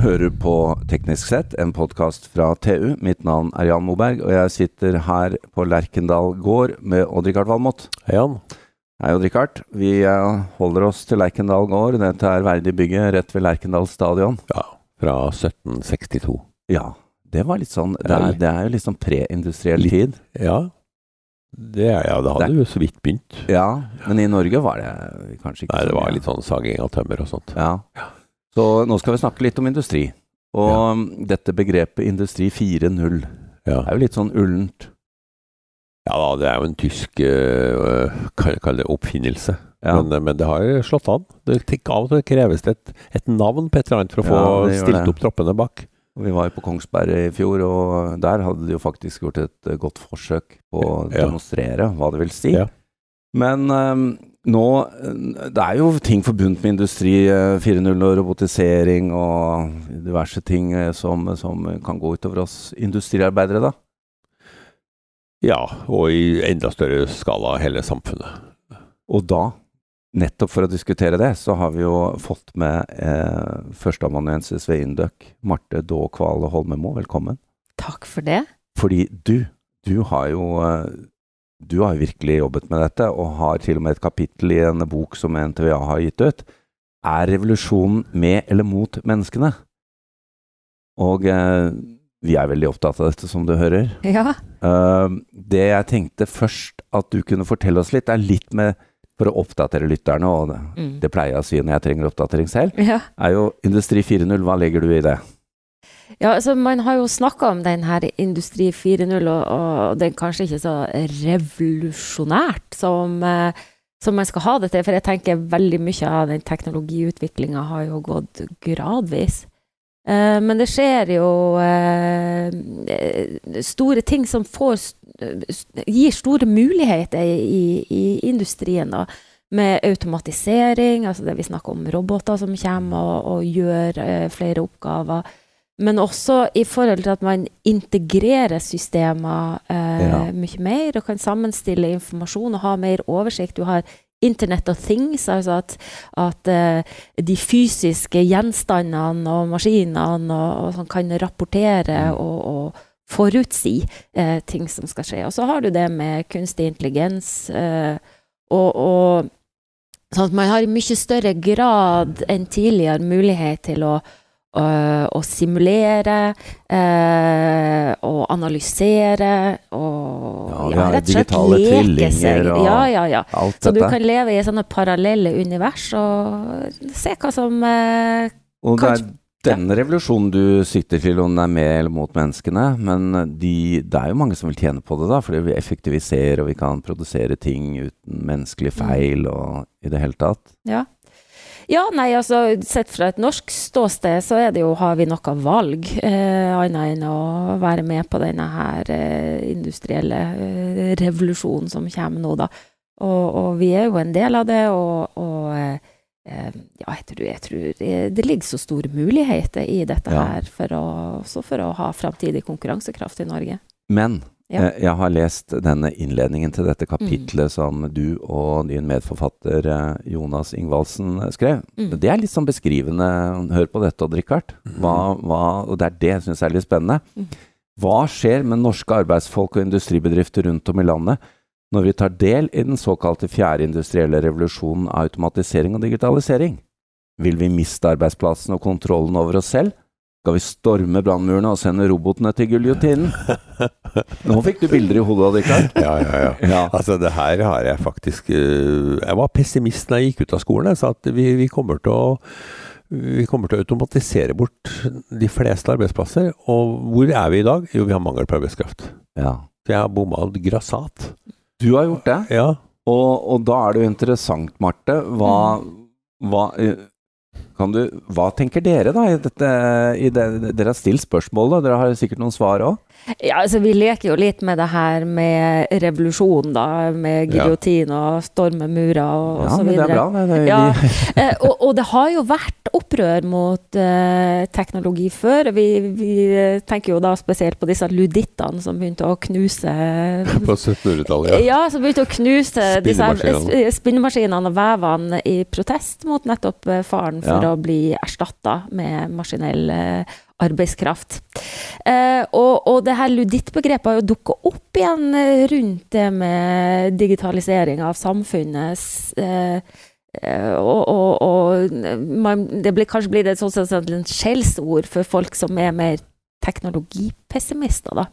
hører på Teknisk sett, en podkast fra TU. Mitt navn er Jan Moberg, og jeg sitter her på Lerkendal gård med Odd-Rikard Valmot. Hei, Jan. Hei, Odd-Rikard. Vi eh, holder oss til Lerkendal gård. Dette er verdig bygget rett ved Lerkendal stadion. Ja, fra 1762. Ja, det var litt sånn Det er, det er jo litt sånn preindustriell tid. Ja, det, ja, det hadde jo så vidt begynt. Ja, men i Norge var det kanskje ikke Nei, det var litt sånn saging av tømmer og sånt. Ja. Så nå skal vi snakke litt om industri. Og Ja. dette begrepet Industri 4.0 Ja. er jo litt sånn ullent. ja da, det er jo en tysk uh, oppfinnelse. Ja. Men, eh, men det har jo slått an. Det, av og til kreves det et, et navn på et eller annet for å få stilt opp troppene bak. Vi var jo på Kongsberg i fjor, og der hadde de jo faktisk gjort et eh, godt forsøk på å demonstrere hva det vil si. Men eh, nå eh, Det er jo ting forbundet med industri eh, 4.0 og robotisering og diverse ting eh, som, som kan gå utover oss industriarbeidere, da. Ja, og i enda større skala hele samfunnet. Og da, nettopp for å diskutere det, så har vi jo fått med eh, førsteamanuensis ved Induc, Marte Daa Kvale Holmemo. Velkommen. Takk for det. Fordi du, du har jo eh, du har virkelig jobbet med dette, og har til og med et kapittel i en bok som NTVA har gitt ut. Er revolusjonen med eller mot menneskene? Og eh, vi er veldig opptatt av dette, som du hører. Ja. Eh, det jeg tenkte først at du kunne fortelle oss litt, er litt med for å oppdatere lytterne, og det, Mm. det pleier jeg å si når jeg trenger oppdatering selv, ja. er jo Industri 4.0. Hva legger du i det? Ja, altså Man har jo snakka om den her Industri 4.0, og, og er kanskje ikke så revolusjonært som, eh, som man skal ha det til. For jeg tenker veldig mye av den teknologiutviklinga har jo gått gradvis. Eh, men det skjer jo eh, store ting som får, gir store muligheter i, i industrien. da. Med automatisering, altså det vi snakker om roboter som kommer og, og gjør flere oppgaver. Men også i forhold til at man integrerer systemer eh, Ja. mye mer, og kan sammenstille informasjon og ha mer oversikt. Du har Internet of Things, altså at, at eh, de fysiske gjenstandene og maskinene og, og sånn kan rapportere Mm. og, og forutsi eh, ting som skal skje. Og så har du det med kunstig intelligens eh, og, og Sånn at man har i mye større grad enn tidligere mulighet til å, å, å simulere eh, og analysere og Ja, ja, rett og slett leke seg. og Ja, ja, ja. Alt Så du kan leve i sånne parallelle univers og se hva som eh, Og det er denne revolusjonen du sikter til, om den er med eller mot menneskene. Men de, det er jo mange som vil tjene på det, da, fordi vi effektiviserer og vi kan produsere ting uten menneskelig feil og i det hele tatt. Ja. Ja, nei, altså sett fra et norsk ståsted så er det jo, har vi noe valg, eh, annet enn å være med på denne her eh, industrielle eh, revolusjonen som kommer nå, da. Og, og vi er jo en del av det, og, og eh, eh, ja, jeg tror, jeg tror det, det ligger så store muligheter i dette Ja. her, for å, også for å ha framtidig konkurransekraft i Norge. Men Ja. eh, jeg har lest denne innledningen til dette kapitlet som du og din medforfatter eh, Jonas Ingvaldsen skrev. Mm. Det er litt sånn beskrivende. Hør på dette, Odd Rikard. Hva, og det er det jeg syns er litt spennende. Mm. Hva skjer med norske arbeidsfolk og industribedrifter rundt om i landet når vi tar del i den såkalte fjerde industrielle revolusjonen av automatisering og digitalisering? Vil vi miste arbeidsplassen og kontrollen over oss selv? Skal vi storme brannmurene og sende robotene til giljotinen? Nå fikk du bilder i hodet, av det, Karl. Ja, ja, ja. Ja. Altså, det her har jeg faktisk øh, Jeg var pessimist da jeg gikk ut av skolen. Jeg sa at vi, vi kommer til å vi kommer til å automatisere bort de fleste arbeidsplasser. Og hvor er vi i dag? Jo, vi har mangel på arbeidskraft. ja. Så jeg har bomma grassat. Du har gjort det. Ja. Og, og da er det jo interessant, Marte. Hva, hva, eh, kan du, hva tenker dere, da? I dette, i det, dere har stilt spørsmål, og dere har sikkert noen svar òg? Ja, altså Vi leker jo litt med det her med revolusjon, da. Med Ja. giljotin og storme murer og, og Ja, så men det er bra. Det, det, Ja, eh, og, og det har jo vært opprør mot uh, teknologi før. Vi, vi eh, tenker jo da spesielt på disse ludittene som begynte å knuse På 1700-tallet, ja. som begynte å knuse Spinnemaskinene. og vevene i protest mot nettopp faren for Ja. å bli erstatta med maskinell eh, arbeidskraft. Eh, og, og det her ludittbegrepet har jo dukka opp igjen eh, rundt det med digitalisering av samfunnet. Eh, eh, og, og, og man, det blir, kanskje blir det et sånt skjellsord for folk som er mer teknologipessimister, da.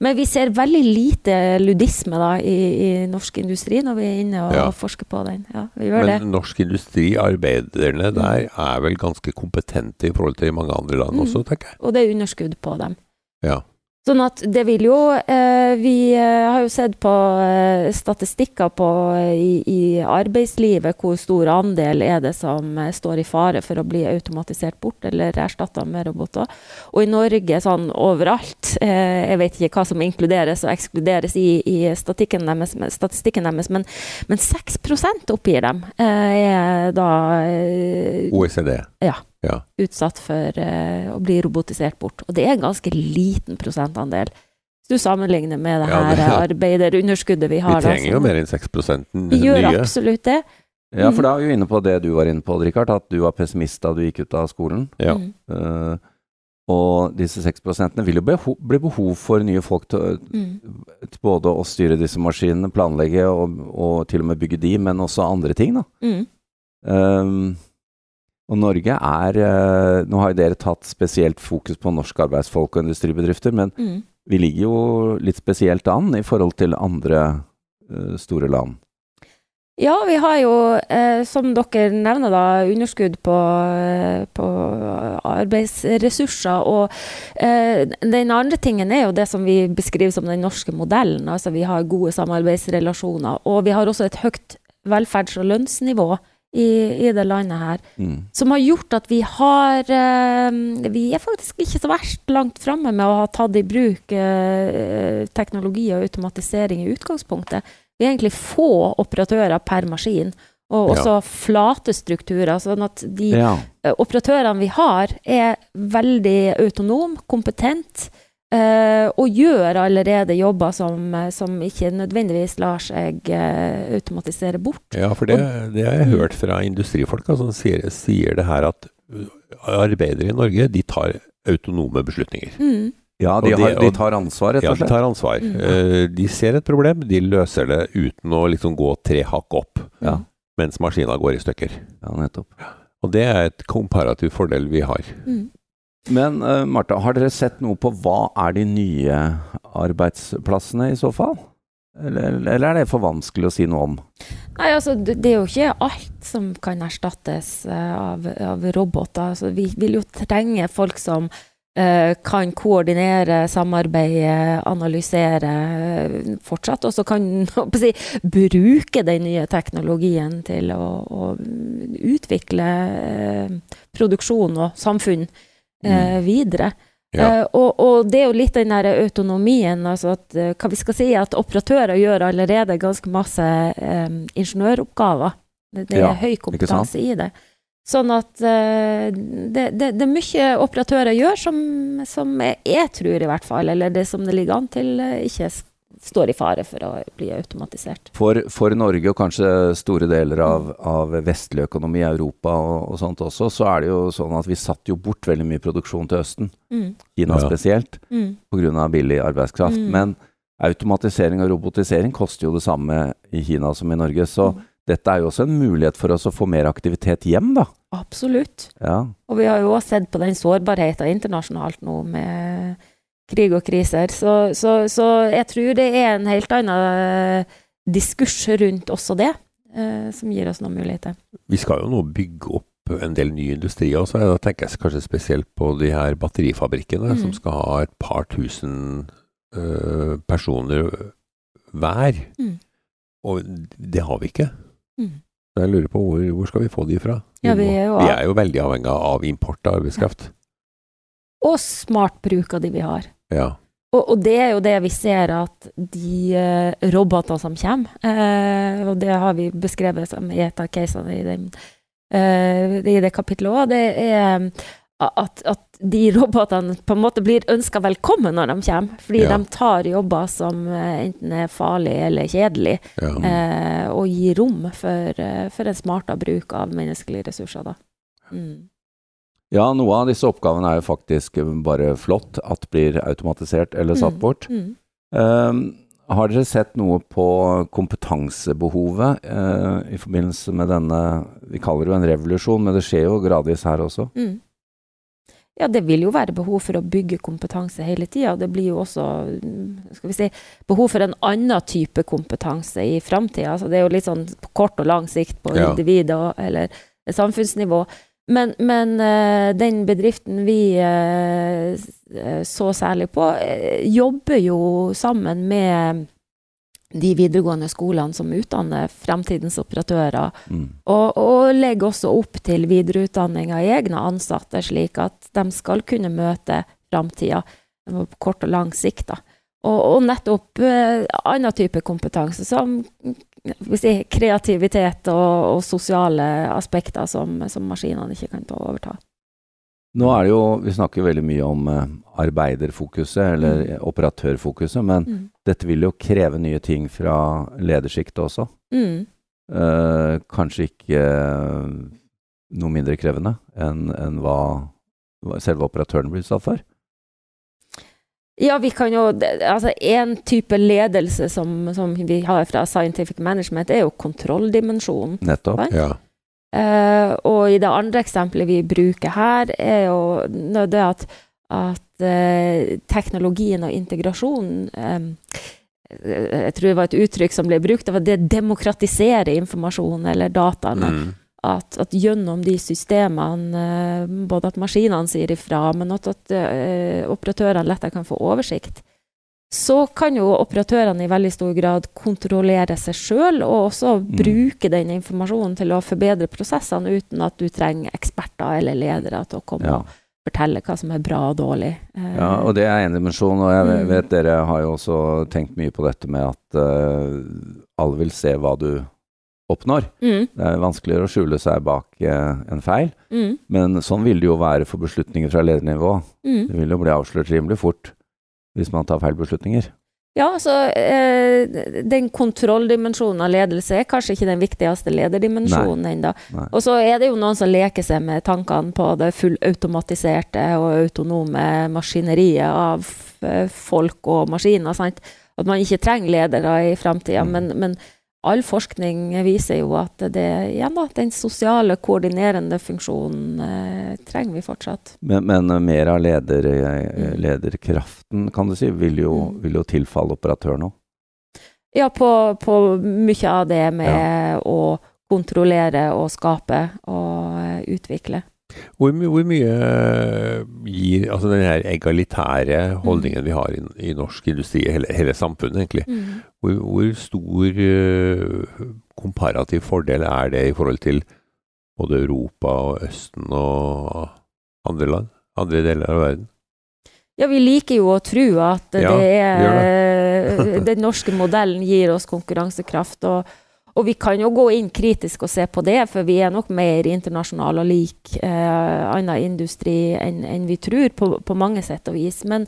Men vi ser veldig lite ludisme da, i, i norsk industri når vi er inne og, Ja. forsker på den. Ja, Men det. norsk industri, arbeiderne der, er vel ganske kompetente i forhold til mange andre land Mm. også, tenker jeg. Og det er underskudd på dem. Ja. Sånn at det vil jo eh, Vi eh, har jo sett på eh, statistikker på i, i arbeidslivet hvor stor andel er det som står i fare for å bli automatisert bort eller erstatta med roboter. Og i Norge sånn overalt eh, Jeg vet ikke hva som inkluderes og ekskluderes i, i statistikken deres, men- statistikken deres, men, men 6 oppgir dem eh, er da eh, OECD. utsatt for uh, å bli robotisert bort. Og det er en ganske liten prosentandel. Hvis du sammenligner med det Ja, her det- arbeiderunderskuddet vi Vi har. da, trenger jo mer enn 6 Vi gjør nye. absolutt det. Ja, for Mm. da er vi jo inne på det du var inne på, Richard, at du var pessimist da du gikk ut av skolen. Ja. Mm. Eh, og disse 6 vil jo beho bli behov for nye folk til, Mm. til både å styre disse maskinene, planlegge og, og til og med bygge de, men også andre ting, da. Mm. Um, og Norge er eh, Nå har jo dere tatt spesielt fokus på norske arbeidsfolk og industribedrifter, men Mm. vi ligger jo litt spesielt an i forhold til andre eh, store land. Ja, vi har jo, eh, som dere nevner, da, underskudd på, på arbeidsressurser. Og den andre tingen er jo det som vi beskriver som den norske modellen. Altså vi har gode samarbeidsrelasjoner, og vi har også et høyt velferds- og lønnsnivå i, i det landet her. Mm. Som har gjort at vi har eh, Vi er faktisk ikke så verst langt framme med å ha tatt i bruk eh, teknologi og automatisering i utgangspunktet. Vi er egentlig få operatører per maskin, og Ja. også flate strukturer. Sånn at de Ja. eh, operatørene vi har, er veldig autonome, kompetent, eh, og gjør allerede jobber som, eh, som ikke nødvendigvis lar seg uh, automatisere bort. Ja, for det, det har jeg hørt fra industrifolk som sier, sier det her at uh, arbeidere i Norge, de tar autonome beslutninger. Mm. ja, de, har, de tar ansvar, rett Ja, de tar ansvar. Mm. Uh, De ser et problem, de løser det uten å liksom gå tre hakk opp Ja. mens maskina går i stykker. Ja, nettopp. Og det er et komparativ fordel vi har. Mm. Men uh, Martha, har dere sett noe på hva er de nye arbeidsplassene i så fall? Eller, eller er det for vanskelig å si noe om? Nei, altså, det, er jo ikke alt som kan erstattes eh, av, av roboter. Altså, vi vil jo trenge folk som uh, kan koordinere, samarbeide, analysere fortsatt, og så kan si, bruke den nye teknologien til å, å utvikle uh, produksjon og samfunn eh, videre. Ja. Eh, og, og det er jo litt den der autonomien, altså at eh, hva vi skal si, at operatører gjør allerede ganske masse eh, ingeniøroppgaver. Det, det Ja, er høy kompetanse i det. Sånn at eh, det, det, det er mye operatører gjør som, som jeg, jeg tror i hvert fall, eller det som det ligger an til, eh, ikke s- står i fare for å bli automatisert. For, for Norge og kanskje store deler av, av vestlig økonomi, Europa og, og sånt også, så er det jo sånn at vi satte jo bort veldig mye produksjon til Østen, Mm. Kina Ja. spesielt, Mm. pga. billig arbeidskraft. Mm. Men automatisering og robotisering koster jo det samme i Kina som i Norge. Så Mm. dette er jo også en mulighet for oss å få mer aktivitet hjem, da. Absolutt. Ja. Og vi har jo også sett på den sårbarheten internasjonalt nå med krig og kriser. Så, så, så jeg tror det er en helt annen eh, diskurs rundt også det, eh, som gir oss noen muligheter. Vi skal jo nå bygge opp en del ny industri også. Da tenker jeg kanskje spesielt på de her batterifabrikkene Mm. som skal ha et par tusen øh, personer hver. Mm. Og det har vi ikke. Mm. Så jeg lurer på hvor, hvor skal vi få de fra? Ja, vi er jo- vi er jo veldig avhengig av import av arbeidskraft. Og smart bruk av de vi har. Ja. Og, og det er jo det vi ser at de uh, robotene som kommer, uh, og det har vi beskrevet som i et av casene i, den, uh, i det kapitlet òg, det er at, at de robotene på en måte blir ønska velkommen når de kommer. Fordi Ja. de tar jobber som enten er farlig eller kjedelig, ja. eh, og gir rom for, for en smartere bruk av menneskelige ressurser. Da. Mm. Ja, noe av disse oppgavene er jo faktisk bare flott at blir automatisert eller satt Mm, bort. Mm. Uh, har dere sett noe på kompetansebehovet uh, i forbindelse med denne Vi kaller det jo en revolusjon, men det skjer jo gradvis her også. Mm. Ja, det vil jo være behov for å bygge kompetanse hele tida. Det blir jo også mm, skal vi si, behov for en annen type kompetanse i framtida. Altså, det er jo litt sånn på kort og lang sikt på Ja. individ- og, eller samfunnsnivå. Men, men eh, den bedriften vi eh, så særlig på, eh, jobber jo sammen med de videregående skolene som utdanner fremtidens operatører, Mm. og, og legger også opp til videreutdanning av egne ansatte, slik at de skal kunne møte framtida på kort og lang sikt. Da. Og, og nettopp eh, annen type kompetanse, som si, kreativitet og, og sosiale aspekter som, som maskinene ikke kan ta overta. Nå er det jo Vi snakker veldig mye om eh, arbeiderfokuset, eller Mm. operatørfokuset, men Mm. dette vil jo kreve nye ting fra ledersjiktet også. Mm. Eh, kanskje ikke eh, noe mindre krevende enn enn hva, hva selve operatøren blir utsatt for. Ja, vi kan jo Altså, en type ledelse som, som vi har fra scientific management, er jo kontrolldimensjonen. Nettopp. Right? Ja. Uh, og i det andre eksempelet vi bruker her, er jo det at, at uh, teknologien og integrasjonen um, Jeg tror det var et uttrykk som ble brukt, det var det demokratiserer informasjon eller dataene. Mm. At, at gjennom de systemene, eh, både at maskinene sier ifra, men at, at eh, operatørene lettere kan få oversikt, så kan jo operatørene i veldig stor grad kontrollere seg sjøl, og også bruke den informasjonen til å forbedre prosessene uten at du trenger eksperter eller ledere til å komme Ja. fortelle hva som er bra og dårlig. Eh, ja, og det er en dimensjon. Og jeg Mm. vet dere har jo også tenkt mye på dette med at uh, alle vil se hva du oppnår. mm, Det er vanskeligere å skjule seg bak eh, en feil, mm, men sånn vil det jo være for beslutninger fra ledernivå. mm. Det vil jo bli avslørt rimelig fort hvis man tar feil beslutninger. Ja, så eh, Den kontrolldimensjonen av ledelse er kanskje ikke den viktigste lederdimensjonen ennå. Og så er det jo noen som leker seg med tankene på det fullautomatiserte og autonome maskineriet av eh, folk og maskiner. Sant? At man ikke trenger ledere i framtida. Mm. Men, men all forskning viser jo at det, ja, den sosiale, koordinerende funksjonen eh, trenger vi fortsatt. Men, men eh, mer av leder, eh, Mm. lederkraften, kan du si, vil jo, Mm. vil jo tilfalle operatør nå. Ja, på, på mye av det med å kontrollere og skape og eh, utvikle. Hvor, my hvor mye eh, gir altså den her egalitære holdningen vi har i, i norsk industri, hele, hele samfunnet egentlig, hvor, hvor stor uh, komparativ fordel er det i forhold til både Europa og Østen og andre land? Andre deler av verden? Ja, vi liker jo å tro at Ja, det er Den norske modellen gir oss konkurransekraft. Og, og vi kan jo gå inn kritisk og se på det, for vi er nok mer internasjonale og lik eh, annen industri enn en vi tror, på, på mange sett og vis. Men,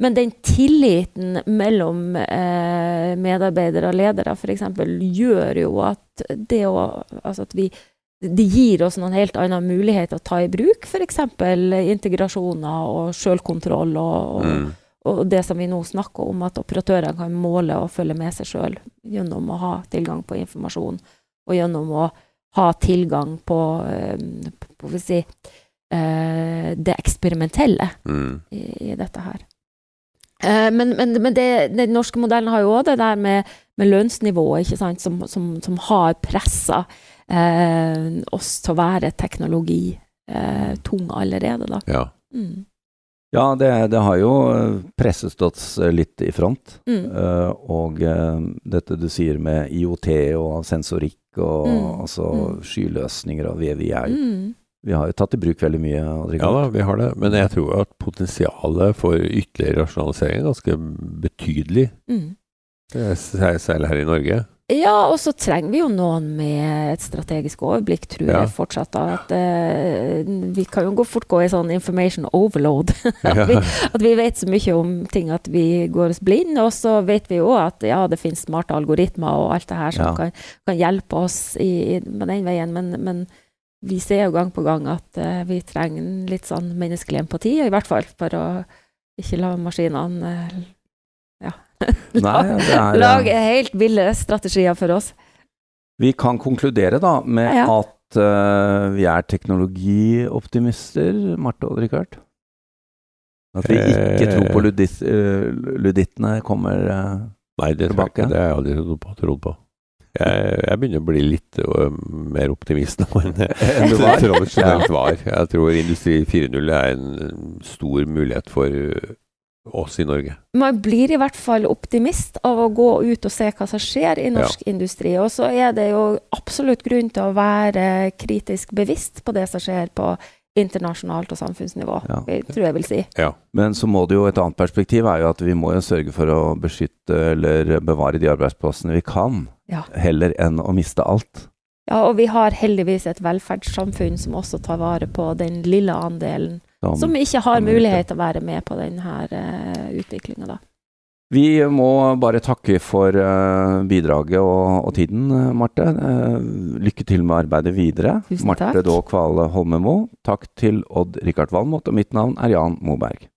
men den tilliten mellom eh, medarbeidere og ledere f.eks. gjør jo at det å Altså at vi det gir oss noen helt andre muligheter å ta i bruk, f.eks. integrasjoner og selvkontroll og, og, Mm. og det som vi nå snakker om, at operatørene kan måle og følge med seg sjøl gjennom å ha tilgang på informasjon, og gjennom å ha tilgang på, eh, på, si, eh, det eksperimentelle Mm. i, i dette her. Eh, men men, men det, den norske modellen har jo òg det der med, med lønnsnivået, som, som, som har pressa eh, oss til å være teknologi eh, tung allerede, da. Ja. Mm. Ja, det, det har jo eh, presset oss eh, litt i front. Mm. Uh, og uh, dette du sier med IOT og sensorikk og Mm, altså mm. skyløsninger og VVI. Mm. Vi har jo tatt i bruk veldig mye. Odd-Rikard. ja da, vi har det. Men jeg tror at potensialet for ytterligere rasjonalisering er ganske betydelig, Mm. særlig her i Norge. Ja, og så trenger vi jo noen med et strategisk overblikk, tror Ja. jeg fortsatt. da, At uh, vi kan jo gå fort gå i sånn information overload. at, vi, at vi vet så mye om ting at vi går oss blind. Og så vet vi jo at ja, det finnes smarte algoritmer og alt det her som Ja. kan, kan hjelpe oss i, i, med den veien. Men, men vi ser jo gang på gang at uh, vi trenger litt sånn menneskelig empati, i hvert fall for å ikke la maskinene uh, ja, Nei, det er, Lag lage helt ville strategier for oss. Vi kan konkludere da med Ja. at uh, vi er teknologioptimister, Marte og Richard. At vi ikke Eh. tror på ludis, uh, ludittene kommer uh, Nei, det, Tilbake. Nei, det har jeg aldri trodd på. Jeg, jeg begynner å bli litt uh, mer optimist nå enn jeg tradisjonelt var. Jeg tror Industri 4.0 er en stor mulighet for oss i Norge. Man blir i hvert fall optimist av å gå ut og se hva som skjer i norsk industri. Og så er det jo absolutt grunn til å være kritisk bevisst på det som skjer på internasjonalt og samfunnsnivå, Ja. tror jeg vil si. Ja. Men så må det jo et annet perspektiv er jo at vi må jo sørge for å beskytte eller bevare de arbeidsplassene vi kan, Ja. heller enn å miste alt. Ja, og vi har heldigvis et velferdssamfunn som også tar vare på den lille andelen Som, som ikke har mulighet til å være med på denne uh, utviklinga, da. Vi må bare takke for eh, bidraget og, og tiden, eh, Marte. Eh, lykke til med arbeidet videre. Tusen Marte takk. Daa Kvale Holmemo. Takk til Odd Rikard Valmot, og mitt navn er Jan Moberg.